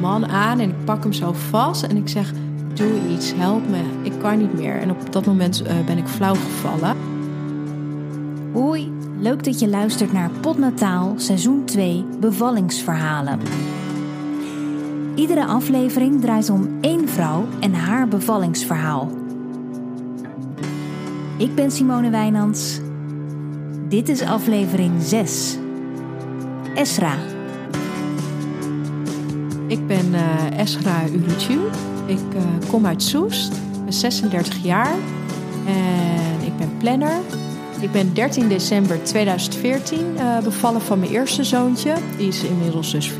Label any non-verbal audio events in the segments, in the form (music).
man aan en ik pak hem zo vast en ik zeg: Doe iets, help me, ik kan niet meer. En op dat moment uh, ben ik flauw gevallen. Hoi, leuk dat je luistert naar Potnataal seizoen 2 Bevallingsverhalen. Iedere aflevering draait om één vrouw en haar bevallingsverhaal. Ik ben Simone Wijnands. Dit is aflevering 6. Esra. Ik ben uh, Esra Urucu. Ik uh, kom uit Soest, ben 36 jaar en ik ben planner. Ik ben 13 december 2014 uh, bevallen van mijn eerste zoontje. Die is inmiddels dus 4,5.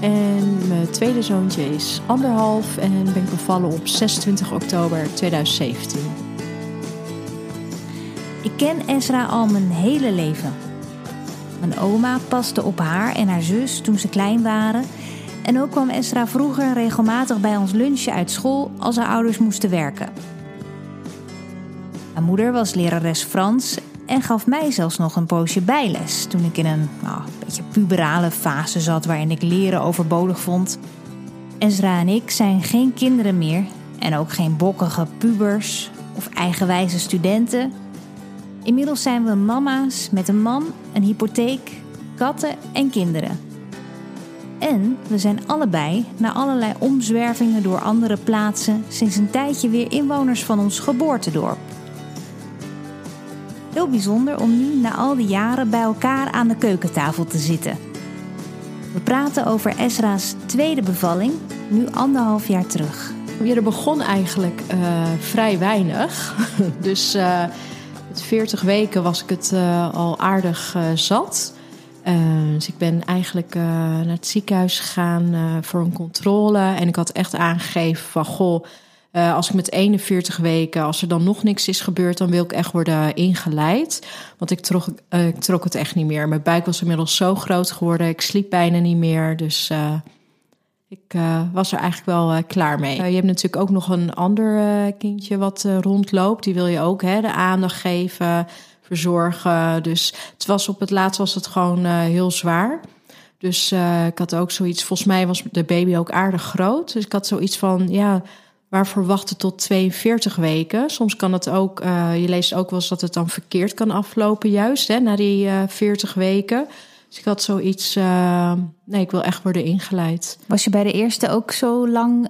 En mijn tweede zoontje is anderhalf en ben ik bevallen op 26 oktober 2017. Ik ken Esra al mijn hele leven. Mijn oma paste op haar en haar zus toen ze klein waren. En ook kwam Esra vroeger regelmatig bij ons lunchen uit school als haar ouders moesten werken. Mijn moeder was lerares Frans en gaf mij zelfs nog een poosje bijles toen ik in een nou, beetje puberale fase zat waarin ik leren overbodig vond. Esra en ik zijn geen kinderen meer en ook geen bokkige pubers of eigenwijze studenten. Inmiddels zijn we mama's met een man, een hypotheek, katten en kinderen. En we zijn allebei, na allerlei omzwervingen door andere plaatsen, sinds een tijdje weer inwoners van ons geboortedorp. Heel bijzonder om nu na al die jaren bij elkaar aan de keukentafel te zitten. We praten over Esra's tweede bevalling, nu anderhalf jaar terug. Ja, er begon eigenlijk uh, vrij weinig. (laughs) dus uh, met 40 weken was ik het uh, al aardig zat. Dus ik ben eigenlijk naar het ziekenhuis gegaan voor een controle. En ik had echt aangegeven van, goh, uh, als ik met 41 weken, als er dan nog niks is gebeurd, dan wil ik echt worden ingeleid. Want ik trok, ik trok het echt niet meer. Mijn buik was inmiddels zo groot geworden. Ik sliep bijna niet meer. Dus ik was er eigenlijk wel klaar mee. je hebt natuurlijk ook nog een ander kindje wat rondloopt. Die wil je ook hè, de aandacht geven, verzorgen. Dus het was op het laatst was het gewoon heel zwaar. Dus ik had ook zoiets. Volgens mij was de baby ook aardig groot. Dus ik had zoiets van ja waarvoor wachten tot 42 weken. Soms kan het ook, uh, je leest ook wel eens dat het dan verkeerd kan aflopen, juist hè, na die uh, 40 weken. Dus ik had zoiets, uh, nee, ik wil echt worden ingeleid. Was je bij de eerste ook zo lang?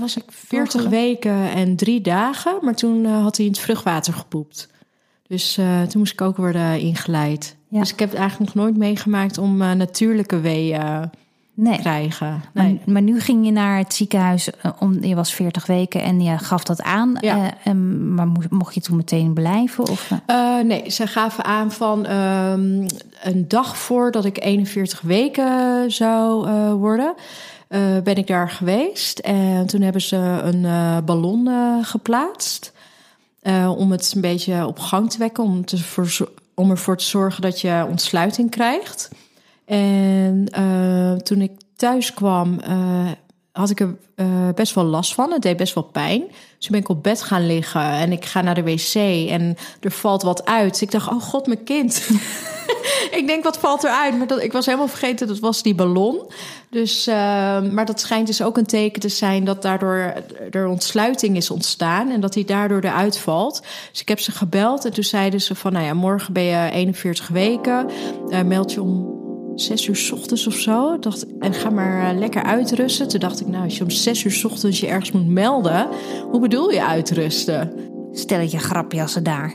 was ik 40 weken en drie dagen, maar toen had hij in het vruchtwater gepoept. Dus toen moest ik ook worden ingeleid. Ja. Dus ik heb het eigenlijk nog nooit meegemaakt om natuurlijke weeën nee. krijgen. Nee. Maar, maar, nu ging je naar het ziekenhuis, eh, om, je was 40 weken en je gaf dat aan. Ja. Uh, maar mocht je toen meteen blijven? Of? Nee, ze gaven aan van um, een dag voordat ik 41 weken zou worden. ben ik daar geweest en toen hebben ze een ballon geplaatst. Om het een beetje op gang te wekken, om, te ervoor te zorgen dat je ontsluiting krijgt. En uh, toen ik thuis kwam, uh, had ik er uh, best wel last van. Het deed best wel pijn. Dus ben ik op bed gaan liggen en ik ga naar de wc en er valt wat uit. ik dacht, oh god, mijn kind. (laughs) ik denk, wat valt eruit? Maar dat, ik was helemaal vergeten, dat was die ballon. Dus, uh, maar dat schijnt dus ook een teken te zijn dat daardoor er ontsluiting is ontstaan en dat hij daardoor eruit valt. Dus ik heb ze gebeld en toen zeiden ze van, nou ja, morgen ben je 41 weken. Uh, meld je om zes uur s ochtends of zo. Dacht, en ga maar eh, lekker uitrusten. Toen dacht ik, nou, als je om zes uur s ochtends je ergens moet melden, hoe bedoel je uitrusten? Stelletje grapjassen daar.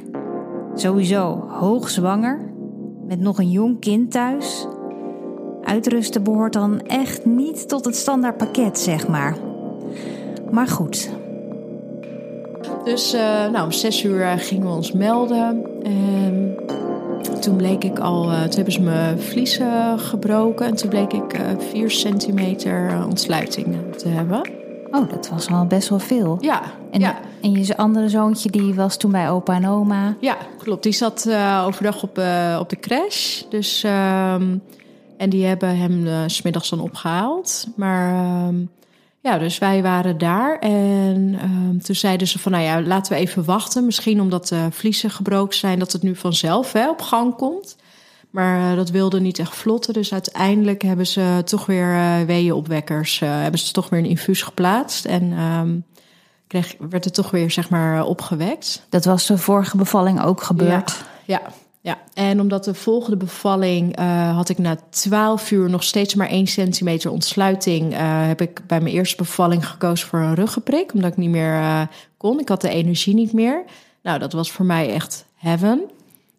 Sowieso hoogzwanger, met nog een jong kind thuis. Uitrusten behoort dan echt niet tot het standaard pakket, zeg maar. Maar goed. Dus uh, nou, om zes uur eh, gingen we ons melden. En toen bleek ik al, uh, toen hebben ze mijn vliezen gebroken en toen bleek ik uh, 4 centimeter eh, ontsluiting te hebben. Oh, dat was al best wel veel. Ja. En, ja. en je andere zoontje, die was toen bij opa en oma? Ja, klopt. Die zat uh, overdag op, uh, op de crash. Dus, um, en die hebben hem uh, smiddags dan opgehaald. Maar um, ja, dus wij waren daar en um, toen zeiden ze van, nou ja, laten we even wachten. Misschien omdat de vliezen gebroken zijn, dat het nu vanzelf hè, op gang komt. Maar dat wilde niet echt vlotten. Dus uiteindelijk hebben ze toch weer uh, weeënopwekkers. hebben ze toch weer een infuus geplaatst. En ehm, kreeg, werd het toch weer zeg maar opgewekt. Dat was de vorige bevalling ook gebeurd? Ja, ja. Ja, en omdat de volgende bevalling uh, had ik na 12 uur nog steeds maar 1 centimeter ontsluiting, uh, heb ik bij mijn eerste bevalling gekozen voor een ruggenprik, omdat ik niet meer uh, kon. Ik had de energie niet meer. Nou, dat was voor mij echt heaven.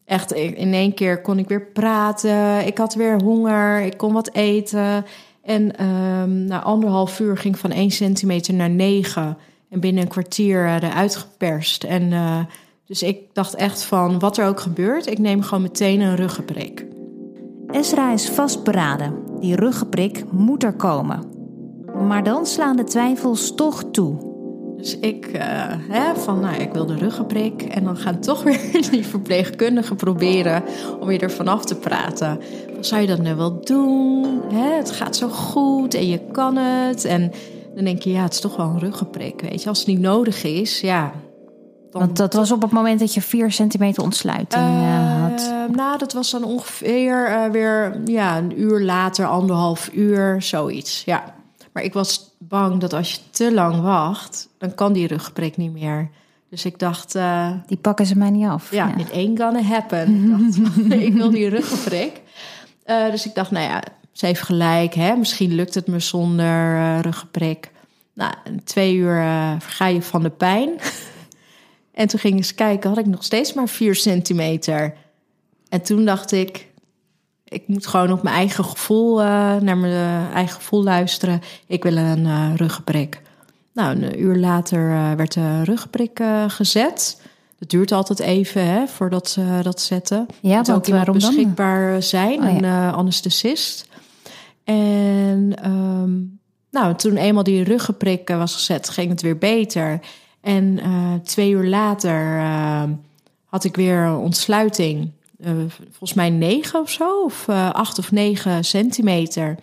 Echt, in één keer kon ik weer praten. Ik had weer honger. Ik kon wat eten. En um, na anderhalf uur ging ik van 1 centimeter naar 9. En binnen een kwartier eruit geperst. En dus ik dacht echt van, wat er ook gebeurt, ik neem gewoon meteen een ruggenprik. Esra is vastberaden. Die ruggenprik moet er komen. Maar dan slaan de twijfels toch toe. Dus ik, uh, hè, van, nou, ik wil de ruggenprik. En dan gaan toch weer (laughs) die verpleegkundigen proberen om je er vanaf te praten. Zou je dat nu wel doen? Hè, het gaat zo goed en je kan het. En dan denk je, ja, het is toch wel een ruggenprik. Weet je, als het niet nodig is, ja, want dat was op het moment dat je 4 centimeter ontsluiting uh, had. Nou, dat was dan ongeveer uh, weer ja, een uur later, anderhalf uur, zoiets. Ja. Maar ik was bang dat als je te lang wacht, dan kan die ruggenprik niet meer. Dus ik dacht... Uh, die pakken ze mij niet af. Ja, it ain't gonna happen. ik, dacht, (laughs) ik wil die ruggenprik. dus ik dacht, nou ja, ze heeft gelijk. Hè? Misschien lukt het me zonder ruggenprik. Nou, twee uur ga je van de pijn. (laughs) En toen ging ik eens kijken, had ik nog steeds maar 4 centimeter. En toen dacht ik, ik moet gewoon op mijn eigen gevoel, uh, naar mijn eigen gevoel luisteren. Ik wil een uh, ruggenprik. Nou, een uur later uh, werd de ruggenprik gezet. Dat duurt altijd even hè, voordat ze dat zetten. Ja, want ook waarom beschikbaar dan? zijn, oh, ja. een anesthesist. En um, nou, toen eenmaal die ruggenprik was gezet, ging het weer beter. En uh, twee uur later uh, had ik weer ontsluiting. Uh, volgens mij negen of zo, of acht of negen centimeter.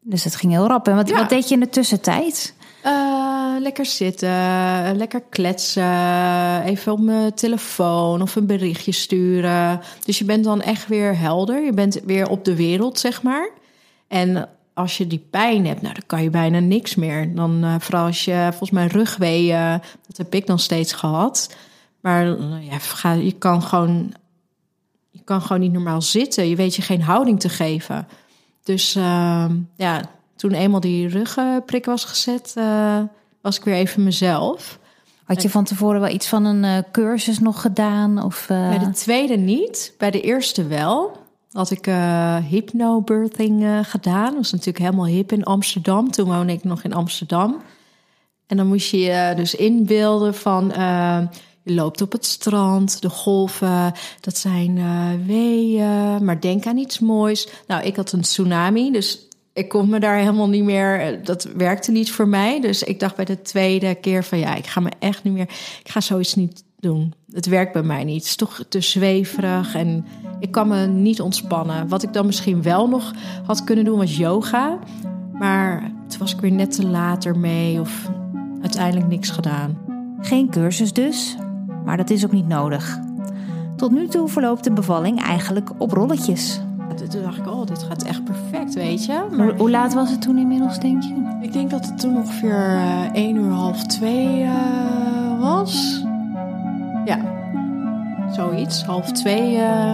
Dus het ging heel rap. En wat, ja. wat deed je in de tussentijd? lekker zitten, lekker kletsen, even op mijn telefoon of een berichtje sturen. Dus je bent dan echt weer helder. Je bent weer op de wereld, zeg maar. En als je die pijn hebt, nou, dan kan je bijna niks meer. Dan uh, vooral als je volgens mij rugweeën, dat heb ik dan steeds gehad. Maar uh, ja, je kan gewoon, je kan gewoon niet normaal zitten. Je weet je geen houding te geven. Dus uh, ja, toen eenmaal die rugprik was gezet, uh, was ik weer even mezelf. Had je van tevoren wel iets van een cursus nog gedaan? Of, Bij de tweede niet, bij de eerste wel had ik uh, hypnobirthing uh, gedaan. Dat was natuurlijk helemaal hip in Amsterdam. Toen woonde ik nog in Amsterdam. En dan moest je je dus inbeelden van... Uh, je loopt op het strand, de golven, dat zijn weeën. Maar denk aan iets moois. Nou, ik had een tsunami, dus ik kon me daar helemaal niet meer... Dat werkte niet voor mij. Dus ik dacht bij de tweede keer van... ja, ik ga me echt niet meer... Ik ga zoiets niet doen. Het werkt bij mij niet. Het is toch te zweverig en ik kan me niet ontspannen. Wat ik dan misschien wel nog had kunnen doen was yoga. Maar toen was ik weer net te later mee of uiteindelijk niks gedaan. Geen cursus dus, maar dat is ook niet nodig. Tot nu toe verloopt de bevalling eigenlijk op rolletjes. Toen dacht ik, oh, dit gaat echt perfect, weet je. Maar... Hoe laat was het toen inmiddels, denk je? Ik denk dat het toen ongeveer uh, 1 uur half twee uh, was. Ja, zoiets, half twee. Uh,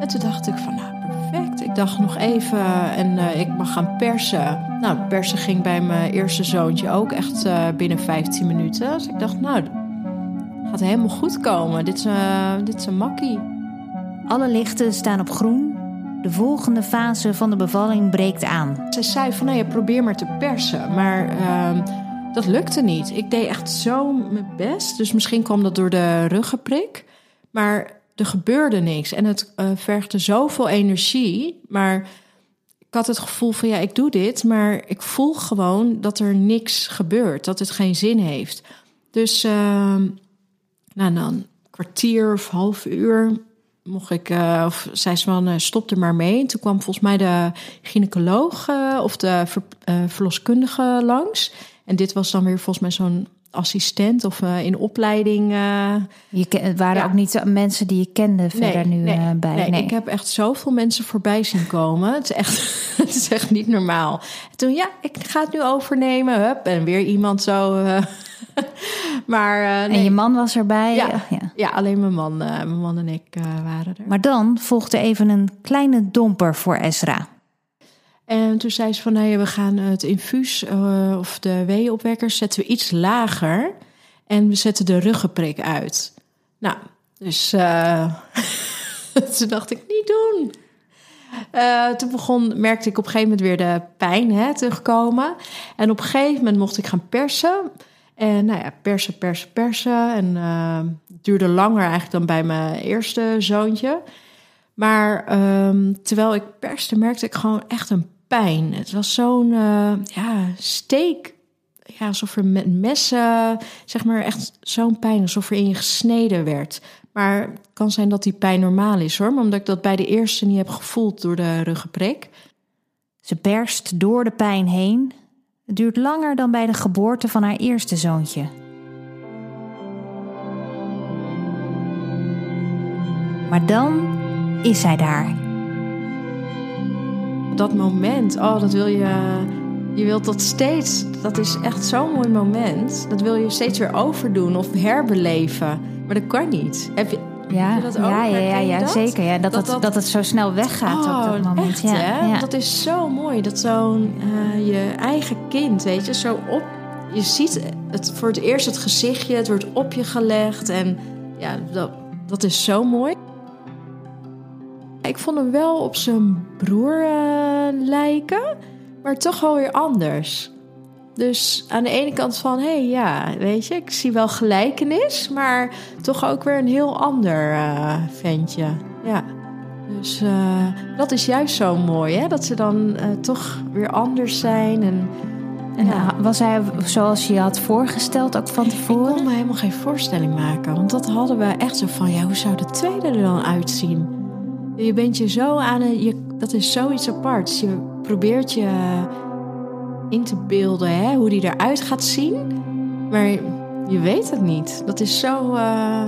en toen dacht ik van, nou, perfect. Ik dacht nog even en uh, ik mag gaan persen. Nou, persen ging bij mijn eerste zoontje ook echt uh, binnen 15 minuten. Dus ik dacht, nou, gaat helemaal goed komen. Dit is, dit is een makkie. Alle lichten staan op groen. De volgende fase van de bevalling breekt aan. Ze zei van, nou ja, probeer maar te persen. Maar ehm, dat lukte niet. Ik deed echt zo mijn best. Dus misschien kwam dat door de ruggenprik. Maar er gebeurde niks. En het uh, zoveel energie. Maar ik had het gevoel van ja, ik doe dit. Maar ik voel gewoon dat er niks gebeurt. Dat het geen zin heeft. Dus uh, nou, dan een kwartier of half uur mocht ik, uh, of zei ze van, uh, stop er maar mee. En toen kwam volgens mij de gynaecoloog of de ver, verloskundige langs. En dit was dan weer volgens mij zo'n assistent of uh, in opleiding. Uh, je waren ja. ook niet mensen die je kende verder nu nee, uh, bij. Nee, nee, ik heb echt zoveel mensen voorbij zien komen. het, is echt, (laughs) het is echt niet normaal. En toen, ja, ik ga het nu overnemen. Hup, en weer iemand zo. (laughs) maar, nee. En je man was erbij? Ja, ja. ja alleen mijn man, mijn man en ik waren er. Maar dan volgde even een kleine domper voor Esra. En toen zei ze van, nou ja, we gaan het infuus uh, of de weeopwekkers zetten we iets lager. En we zetten de ruggenprik uit. Nou, dus (laughs) uh, dacht ik, niet doen. Uh, toen begon, merkte ik op een gegeven moment weer de pijn hè, terugkomen. En op een gegeven moment mocht ik gaan persen. En nou ja, persen, persen, persen. En het duurde langer eigenlijk dan bij mijn eerste zoontje. Maar um, terwijl ik perste, merkte ik gewoon echt een pijn. Het was zo'n uh, ja, steek. Ja, alsof er met messen, zeg maar, echt zo'n pijn, alsof er in je gesneden werd. Maar het kan zijn dat die pijn normaal is hoor, omdat ik dat bij de eerste niet heb gevoeld door de ruggenprik. Ze perst door de pijn heen. Het duurt langer dan bij de geboorte van haar eerste zoontje. Maar dan is hij daar dat moment, oh, dat wil je. Je wilt dat steeds. Dat is echt zo'n mooi moment. Dat wil je steeds weer overdoen of herbeleven. Maar dat kan niet. Heb je, ja, heb je dat ook? ja, ja, ja, ja dat? zeker. Ja, dat, dat, dat, dat, het zo snel weggaat oh, op dat moment. Echt, ja, hè? ja. Dat is zo mooi. Dat zo'n uh, je eigen kind, weet je, zo op. Je ziet het voor het eerst het gezichtje, het wordt op je gelegd. En ja, dat, dat is zo mooi. Ik vond hem wel op zijn broer uh, lijken, maar toch wel weer anders. Dus aan de ene kant van, hé hey, ja, weet je, ik zie wel gelijkenis, maar toch ook weer een heel ander uh, ventje. Ja. Dus uh, dat is juist zo mooi, hè? Dat ze dan toch weer anders zijn. En, en ja. was hij zoals je je had voorgesteld ook van tevoren? Ik kon me helemaal geen voorstelling maken, want dat hadden we echt zo van, ja, hoe zou de tweede er dan uitzien? Je bent je zo aan een. Je, dat is zoiets aparts. Je probeert je in te beelden hè, hoe die eruit gaat zien. Maar je weet het niet. Dat is zo. Uh...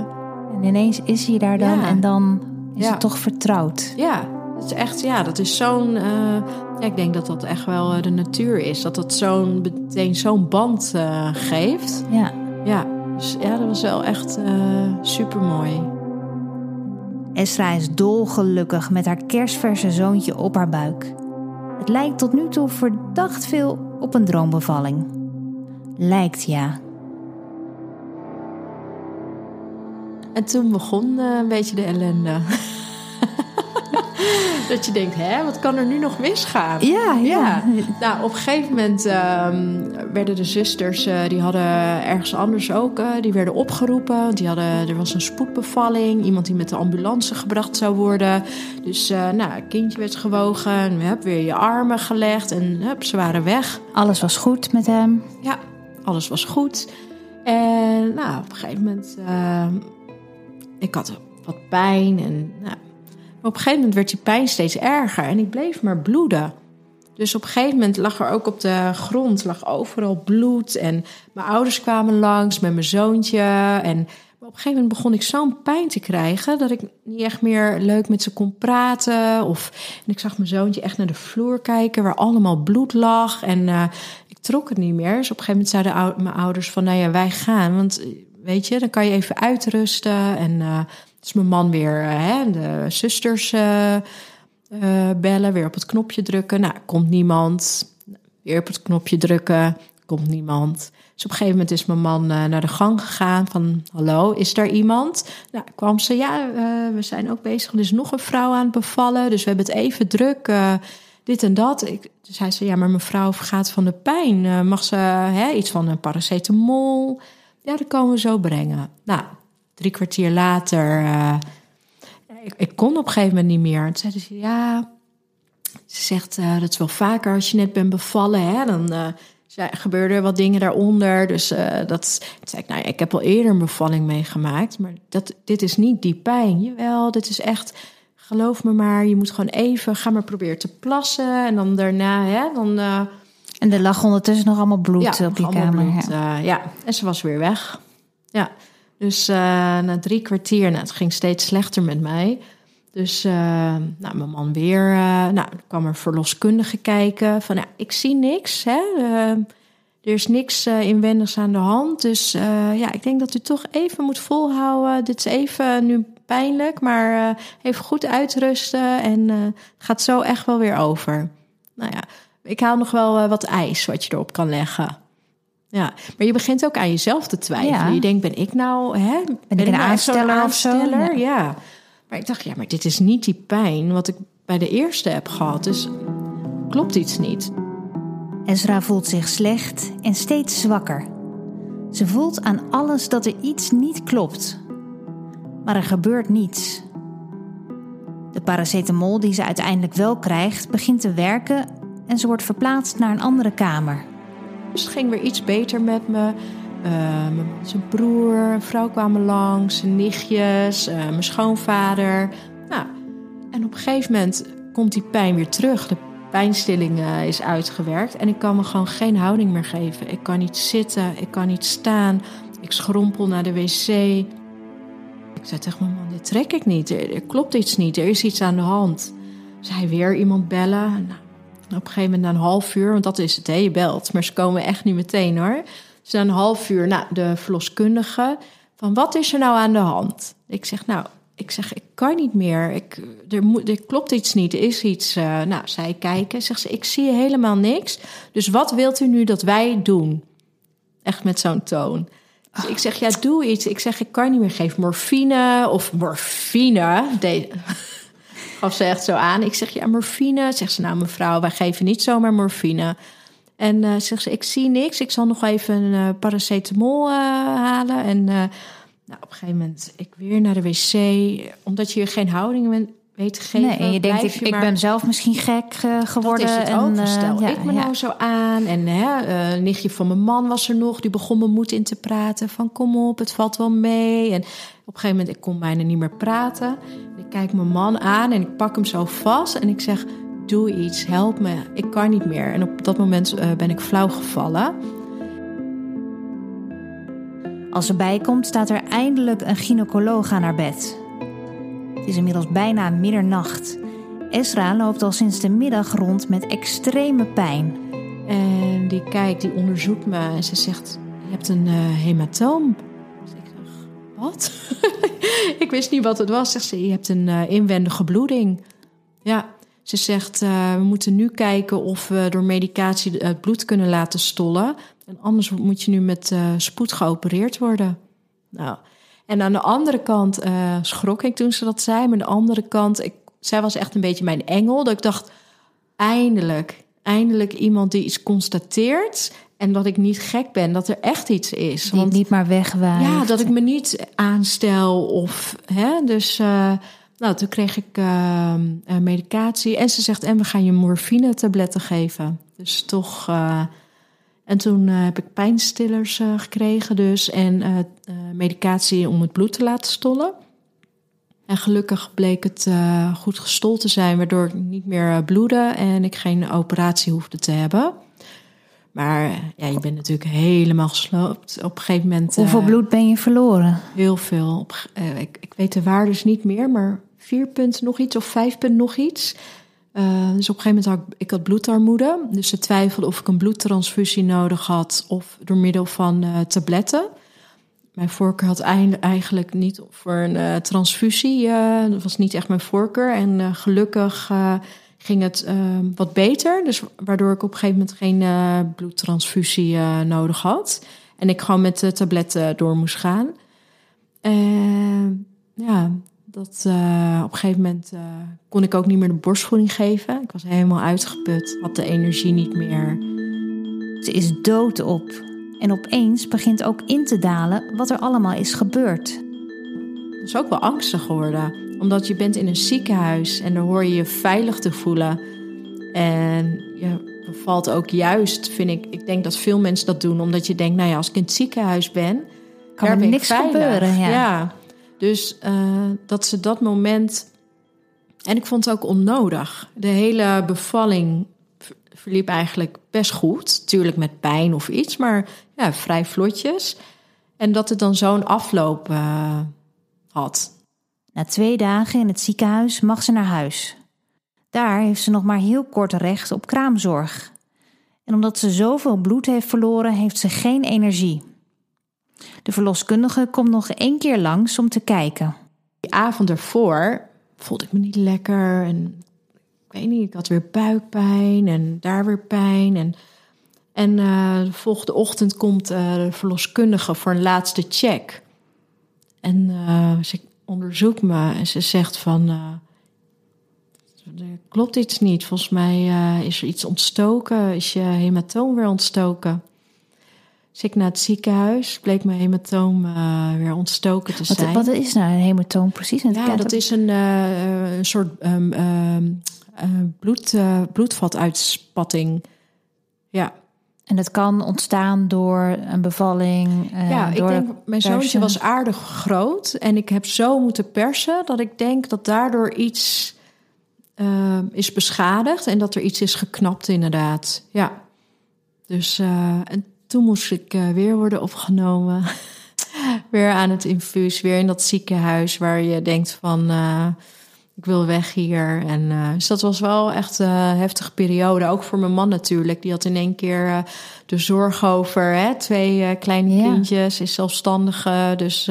En ineens is hij daar dan ja. en dan is Ja. het toch vertrouwd. Ja, dat is echt. Ja, dat is zo'n. eh, ja, ik denk dat dat echt wel eh, de natuur is. Dat dat zo'n meteen zo'n band eh, geeft. Ja. Ja, dus ja, dat was wel echt eh super mooi. Esra is dolgelukkig met haar kerstverse zoontje op haar buik. Het lijkt tot nu toe verdacht veel op een droombevalling. Lijkt ja. En toen begon eh, een beetje de ellende. Dat je denkt, hè, wat kan er nu nog misgaan? Ja, ja. Nou, op een gegeven moment ehm, werden de zusters, eh, die hadden ergens anders ook, eh, die werden opgeroepen. Die hadden, er was een spoedbevalling, iemand die met de ambulance gebracht zou worden. Dus, eh, nou, kindje werd gewogen, hebben weer je armen gelegd en hup, ze waren weg. Alles was goed met hem. Ja, alles was goed. En nou, op een gegeven moment, ehm, ik had wat pijn en nou, maar op een gegeven moment werd die pijn steeds erger en ik bleef maar bloeden. Dus op een gegeven moment lag er ook op de grond lag overal bloed. En mijn ouders kwamen langs met mijn zoontje. En maar op een gegeven moment begon ik zo'n pijn te krijgen... dat ik niet echt meer leuk met ze kon praten. Of, en ik zag mijn zoontje echt naar de vloer kijken... waar allemaal bloed lag. En uh, ik trok het niet meer. Dus op een gegeven moment zeiden mijn ouders van... nou ja, wij gaan, want weet je, dan kan je even uitrusten. En... Uh, dus mijn man weer uh, hè, de zusters uh, uh, bellen, weer op het knopje drukken. Nou, komt niemand. Weer op het knopje drukken, komt niemand. Dus op een gegeven moment is mijn man naar de gang gegaan van... hallo, is daar iemand? Nou, kwam ze, ja, we zijn ook bezig. Er is nog een vrouw aan het bevallen, dus we hebben het even druk... dit en dat. Ik, dus hij zei, ja, maar mevrouw vergaat van de pijn. mag ze hè, iets van een paracetamol? Ja, dat komen we zo brengen. Nou, drie kwartier later, uh, ik, ik, kon op een gegeven moment niet meer. Toen zei ze, ja, ze zegt, uh, dat is wel vaker als je net bent bevallen, hè, dan uh, gebeurde er wat dingen daaronder. Dus dat, zei ik, nou, ik heb al eerder een bevalling meegemaakt, maar dat, dit is niet die pijn. Jawel, dit is echt, geloof me maar, je moet gewoon even, ga maar proberen te plassen en dan daarna, hè, dan En er lag ondertussen nog allemaal bloed ja, op je allemaal kamer. bloed, ja. eh, ja, en ze was weer weg. Ja, dus eh, na drie kwartier, nou, het ging steeds slechter met mij. Dus eh, nou, mijn man weer, eh, nou, kwam er verloskundige kijken. Van, ja, ik zie niks, hè. er is niks inwendigs aan de hand. Dus ja, ik denk dat u toch even moet volhouden. Dit is even nu pijnlijk, maar even goed uitrusten. En het gaat zo echt wel weer over. Nou ja, ik haal nog wel wat ijs wat je erop kan leggen. Ja, maar je begint ook aan jezelf te twijfelen. Ja. Je denkt, ben ik nou, hè? Ben, ik een nou aansteller of zo? aansteller? Ja. Ja. Maar ik dacht, ja, maar dit is niet die pijn wat ik bij de eerste heb gehad. Dus klopt iets niet. Ezra voelt zich slecht en steeds zwakker. Ze voelt aan alles dat er iets niet klopt. Maar er gebeurt niets. De paracetamol die ze uiteindelijk wel krijgt, begint te werken en ze wordt verplaatst naar een andere kamer. Dus het ging weer iets beter met me. Mijn- zijn broer, een vrouw kwamen langs, zijn nichtjes, eh, mijn schoonvader. Nou, en op een gegeven moment komt die pijn weer terug. De pijnstilling eh, is uitgewerkt en ik kan me gewoon geen houding meer geven. Ik kan niet zitten, ik kan niet staan. Ik schrompel naar de wc. Ik zei tegen mijn man, dit trek ik niet. Er, er klopt iets niet, er is iets aan de hand. Zij weer iemand bellen. Nou, op een gegeven moment een half uur, want dat is het, hè, je belt. Maar ze komen echt niet meteen hoor. Dus na een half uur, nou, de verloskundige. Van wat is er nou aan de hand? Ik zeg, nou, ik zeg, ik kan niet meer. Ik, er, moet, klopt iets niet, er is iets. eh, nou, zij kijken. Zegt ze, ik zie helemaal niks. Dus wat wilt u nu dat wij doen? Echt met zo'n toon. Dus ik zeg, ja, doe iets. Ik zeg, ik kan niet meer geven morfine of morfine. Gaf ze echt zo aan. Ik zeg, ja, morfine. Zegt ze, nou mevrouw, wij geven niet zomaar morfine. En eh zegt ze, ik zie niks. Ik zal nog even een eh, paracetamol eh, halen. En nou, op een gegeven moment, ik weer naar de wc. Omdat je geen houding bent- weet te geven. nee, en je denkt, ik, je ik maar- ben zelf misschien gek geworden. dat is het en, ook. Stel ja, ik me ja. nou zo aan. En hè, een nichtje van mijn man was er nog. Die begon me moed in te praten. Van kom op, het valt wel mee. En op een gegeven moment, ik kon bijna niet meer praten. Ik kijk mijn man aan en ik pak hem zo vast. En ik zeg, doe iets, help me. Ik kan niet meer. En op dat moment eh, ben ik flauw gevallen. Als ze bijkomt, staat er eindelijk een gynaecoloog aan haar bed. Het is inmiddels bijna middernacht. Esra loopt al sinds de middag rond met extreme pijn. En die kijkt, die onderzoekt me. En ze zegt, je hebt een eh, hematoom. (laughs) ik wist niet wat het was. Zegt ze, je hebt een eh, inwendige bloeding. Ja, ze zegt, eh, we moeten nu kijken of we door medicatie het bloed kunnen laten stollen. En anders moet je nu met eh, spoed geopereerd worden. Nou, en aan de andere kant schrok ik toen ze dat zei. Maar aan de andere kant, ik, zij was echt een beetje mijn engel. Dat ik dacht, eindelijk, eindelijk iemand die iets constateert. En dat ik niet gek ben, dat er echt iets is. Die het niet maar wegwaait. Ja, dat ik me niet aanstel of hè, dus. eh, nou, toen kreeg ik eh, eh, medicatie en ze zegt en we gaan je morfine tabletten geven. Dus toch. eh, en toen eh, heb ik pijnstillers gekregen dus en medicatie om het bloed te laten stollen. En gelukkig bleek het goed gestold te zijn, waardoor ik niet meer bloedde en ik geen operatie hoefde te hebben. Maar eh, ja, je bent natuurlijk helemaal gesloopt. Op een gegeven moment. Hoeveel eh, bloed ben je verloren? Heel veel. Op, eh, ik, ik weet de waardes niet meer, maar vier punt nog iets of vijf punt nog iets. Dus op een gegeven moment had ik, ik had bloedarmoede. Dus ze twijfelde of ik een bloedtransfusie nodig had of door middel van tabletten. Mijn voorkeur had eigenlijk niet voor een transfusie. dat was niet echt mijn voorkeur. En gelukkig ging het eh, wat beter. Dus waardoor ik op een gegeven moment geen eh, bloedtransfusie eh, nodig had. En ik gewoon met de tabletten door moest gaan. En ja, dat, eh, op een gegeven moment kon ik ook niet meer de borstvoeding geven. Ik was helemaal uitgeput, had de energie niet meer. Ze is doodop. En opeens begint ook in te dalen wat er allemaal is gebeurd. Dat is ook wel angstig geworden. Omdat je bent in een ziekenhuis en dan hoor je je veilig te voelen. En je bevalt ook juist, vind ik. Ik denk dat veel mensen dat doen, omdat je denkt, nou ja, als ik in het ziekenhuis ben, Kan er ben niks veilig. gebeuren, ja. Dus eh, dat ze dat moment. En ik vond het ook onnodig. De hele bevalling verliep eigenlijk best goed. Tuurlijk met pijn of iets, maar ja, vrij vlotjes. En dat het dan zo'n afloop uh, had. Na twee dagen in het ziekenhuis mag ze naar huis. Daar heeft ze nog maar heel kort recht op kraamzorg. En omdat ze zoveel bloed heeft verloren, heeft ze geen energie. De verloskundige komt nog één keer langs om te kijken. Die avond ervoor voelde ik me niet lekker en ik weet niet, ik had weer buikpijn en daar weer pijn. En, en uh, de volgende ochtend komt uh, de verloskundige voor een laatste check. En uh, onderzoekt me en ze zegt van, er klopt iets niet. Volgens mij is er iets ontstoken, is je hematoom weer ontstoken. Dus ik naar het ziekenhuis, bleek mijn hematoom uh, weer ontstoken te zijn. Wat, wat is nou een hematoom precies? Ja, dat is een, uh, een soort um, uh, bloed, bloedvatuitspatting. Ja. En dat kan ontstaan door een bevalling? ja, door ik denk, mijn zoontje was aardig groot. En ik heb zo moeten persen dat ik denk dat daardoor iets is beschadigd. En dat er iets is geknapt inderdaad. Ja. Dus en toen moest ik uh, weer worden opgenomen. (laughs) weer aan het infuus, weer in dat ziekenhuis waar je denkt van ik wil weg hier. En uh, dus dat was wel echt een heftige periode. Ook voor mijn man natuurlijk. Die had in één keer de zorg over hè? twee kleine ja. kindjes, is zelfstandige. Dus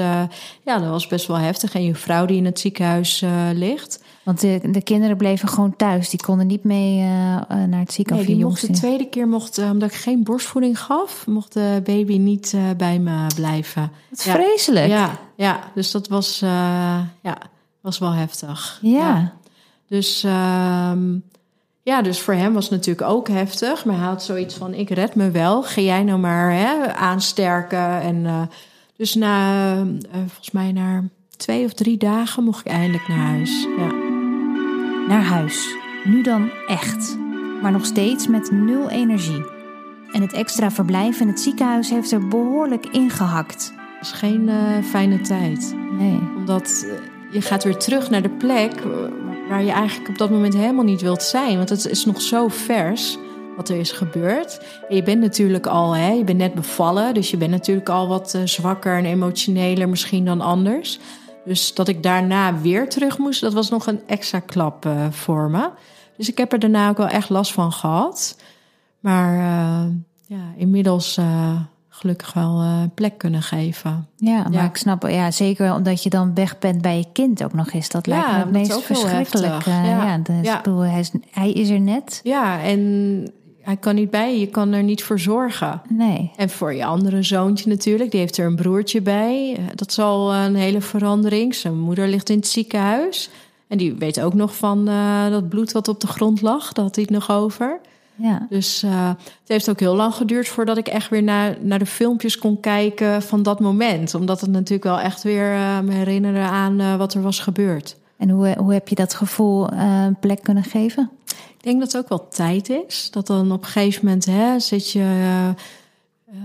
ja, dat was best wel heftig. En je vrouw die in het ziekenhuis ligt. Want de, de, kinderen bleven gewoon thuis. Die konden niet mee naar het ziekenhuis. Nee, die mocht de tweede keer, mocht, omdat ik geen borstvoeding gaf, mocht de baby niet bij me blijven. Wat ja. vreselijk. Ja, ja, dus dat was, ja, was wel heftig. Ja. ja. Dus, um, ja, dus voor hem was het natuurlijk ook heftig. Maar hij had zoiets van, ik red me wel. Ga jij nou maar hè, aansterken. En dus na, volgens mij na twee of drie dagen mocht ik eindelijk naar huis. Ja naar huis. Nu dan echt. Maar nog steeds met nul energie. En het extra verblijf in het ziekenhuis heeft er behoorlijk ingehakt. Het is geen uh, fijne tijd. Nee. Omdat je gaat weer terug naar de plek waar je eigenlijk op dat moment helemaal niet wilt zijn. Want het is nog zo vers wat er is gebeurd. En je bent natuurlijk al, hè, je bent net bevallen. Dus je bent natuurlijk al wat uh, zwakker en emotioneler misschien dan anders. Dus dat ik daarna weer terug moest, dat was nog een extra klap uh, voor me. Dus ik heb er daarna ook wel echt last van gehad. Maar uh, ja, inmiddels gelukkig wel plek kunnen geven. Ja, maar ik snap, ja, zeker omdat je dan weg bent bij je kind ook nog eens. Dat lijkt me het meest verschrikkelijk. ja, ja, dus ja. Ik bedoel, hij, is, hij is er net. Ja, en hij kan niet bij je, kan er niet voor zorgen. Nee. En voor je andere zoontje natuurlijk, die heeft er een broertje bij. Eh, dat is al een hele verandering. Zijn moeder ligt in het ziekenhuis. En die weet ook nog van uh, dat bloed wat op de grond lag. Dat had hij het nog over. Ja. Dus uh, het heeft ook heel lang geduurd voordat ik echt weer naar, naar de filmpjes kon kijken van dat moment. Omdat het natuurlijk wel echt weer uh, me herinnerde aan wat er was gebeurd. En hoe, hoe heb je dat gevoel een plek kunnen geven? Ik denk dat het ook wel tijd is. Dat dan op een gegeven moment hè, zit, je, uh,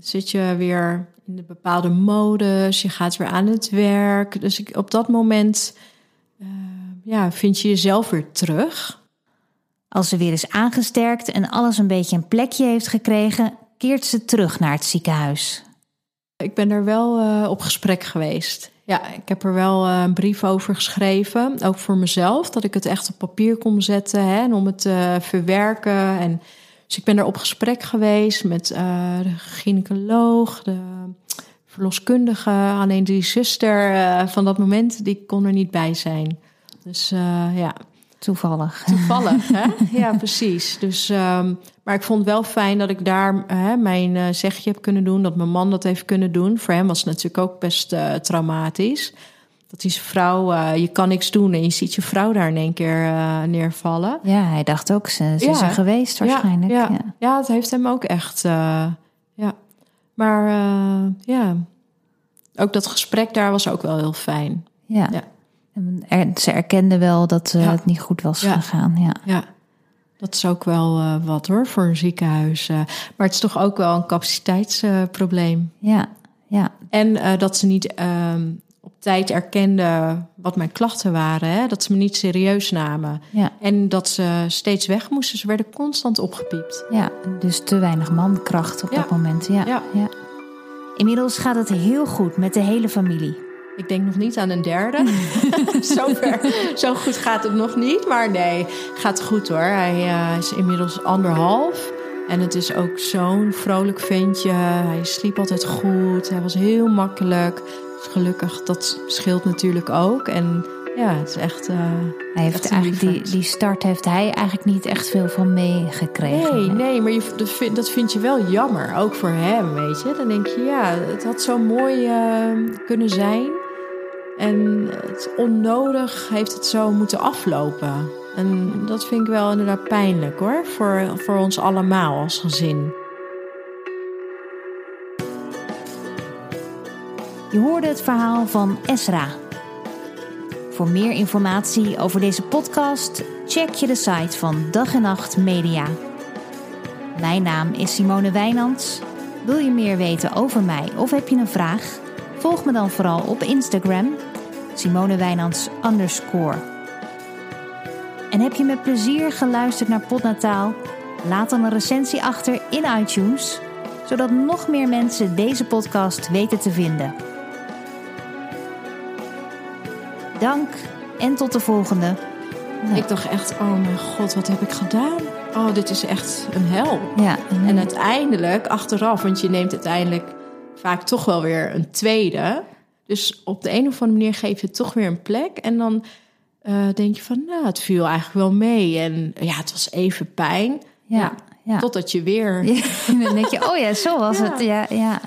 zit je weer in een bepaalde modus. Je gaat weer aan het werk. Dus ik, op dat moment ja, vind je jezelf weer terug. Als ze weer is aangesterkt en alles een beetje een plekje heeft gekregen, keert ze terug naar het ziekenhuis. Ik ben er wel uh, op gesprek geweest. Ja, ik heb er wel uh, een brief over geschreven. Ook voor mezelf. Dat ik het echt op papier kon zetten. Hè, en om het te uh, verwerken. En, dus ik ben er op gesprek geweest met de gynaecoloog, de verloskundige. Alleen die zuster van dat moment, die kon er niet bij zijn. Dus ja, Toevallig. Toevallig, hè? (laughs) Ja, precies. Dus, um, maar ik vond wel fijn dat ik daar hè, mijn uh, zegje heb kunnen doen. Dat mijn man dat heeft kunnen doen. Voor hem was het natuurlijk ook best uh, traumatisch. Dat die vrouw, uh, je kan niks doen en je ziet je vrouw daar in één keer neervallen. Ja, hij dacht ook, ze, ze ja. is er geweest waarschijnlijk. Ja, ja. ja. ja het heeft hem ook echt, ja. Maar ja, ook dat gesprek daar was ook wel heel fijn. Ja. En ze erkende wel dat uh, ja. het niet goed was ja. gegaan. Ja. ja, dat is ook wel uh, wat hoor voor een ziekenhuis. Uh, maar het is toch ook wel een capaciteitsprobleem. ja, ja. En dat ze niet um, op tijd erkenden wat mijn klachten waren. Hè? Dat ze me niet serieus namen. Ja. En dat ze steeds weg moesten. Ze werden constant opgepiept. Ja, dus te weinig mankracht op dat moment. Ja. Ja. Inmiddels gaat het heel goed met de hele familie. Ik denk nog niet aan een derde. (laughs) (laughs) Zover, zo goed gaat het nog niet. Maar nee, gaat goed hoor. Hij eh, is inmiddels anderhalf. En het is ook zo'n vrolijk ventje. Hij sliep altijd goed. Hij was heel makkelijk. Dus gelukkig, dat scheelt natuurlijk ook. En ja, het is echt... eh, Hij heeft Echt eigenlijk die, die start heeft hij eigenlijk niet echt veel van meegekregen. Nee, nee, maar je, dat, vind, dat vind je wel jammer. Ook voor hem, weet je. Dan denk je, ja, het had zo mooi eh, kunnen zijn. En het onnodig heeft het zo moeten aflopen. En dat vind ik wel inderdaad pijnlijk hoor. Voor, voor ons allemaal als gezin. Je hoorde het verhaal van Esra. Voor meer informatie over deze podcast check je de site van Dag en Nacht Media. Mijn naam is Simone Wijnands. Wil je meer weten over mij of heb je een vraag? Volg me dan vooral op Instagram, Simone Wijnands underscore. En heb je met plezier geluisterd naar Podnataal? Laat dan een recensie achter in iTunes, zodat nog meer mensen deze podcast weten te vinden. Dank en tot de volgende. Ik dacht echt, oh mijn god, wat heb ik gedaan? Oh, dit is echt een hel. Ja, En uiteindelijk, achteraf, want je neemt uiteindelijk vaak toch wel weer een tweede. Dus op de een of andere manier geef je het toch weer een plek. En dan eh, denk je van, nou, het viel eigenlijk wel mee. En ja, het was even pijn. ja, ja. Totdat je weer... (laughs) Dan denk je, oh ja, zo was het. Ja, ja.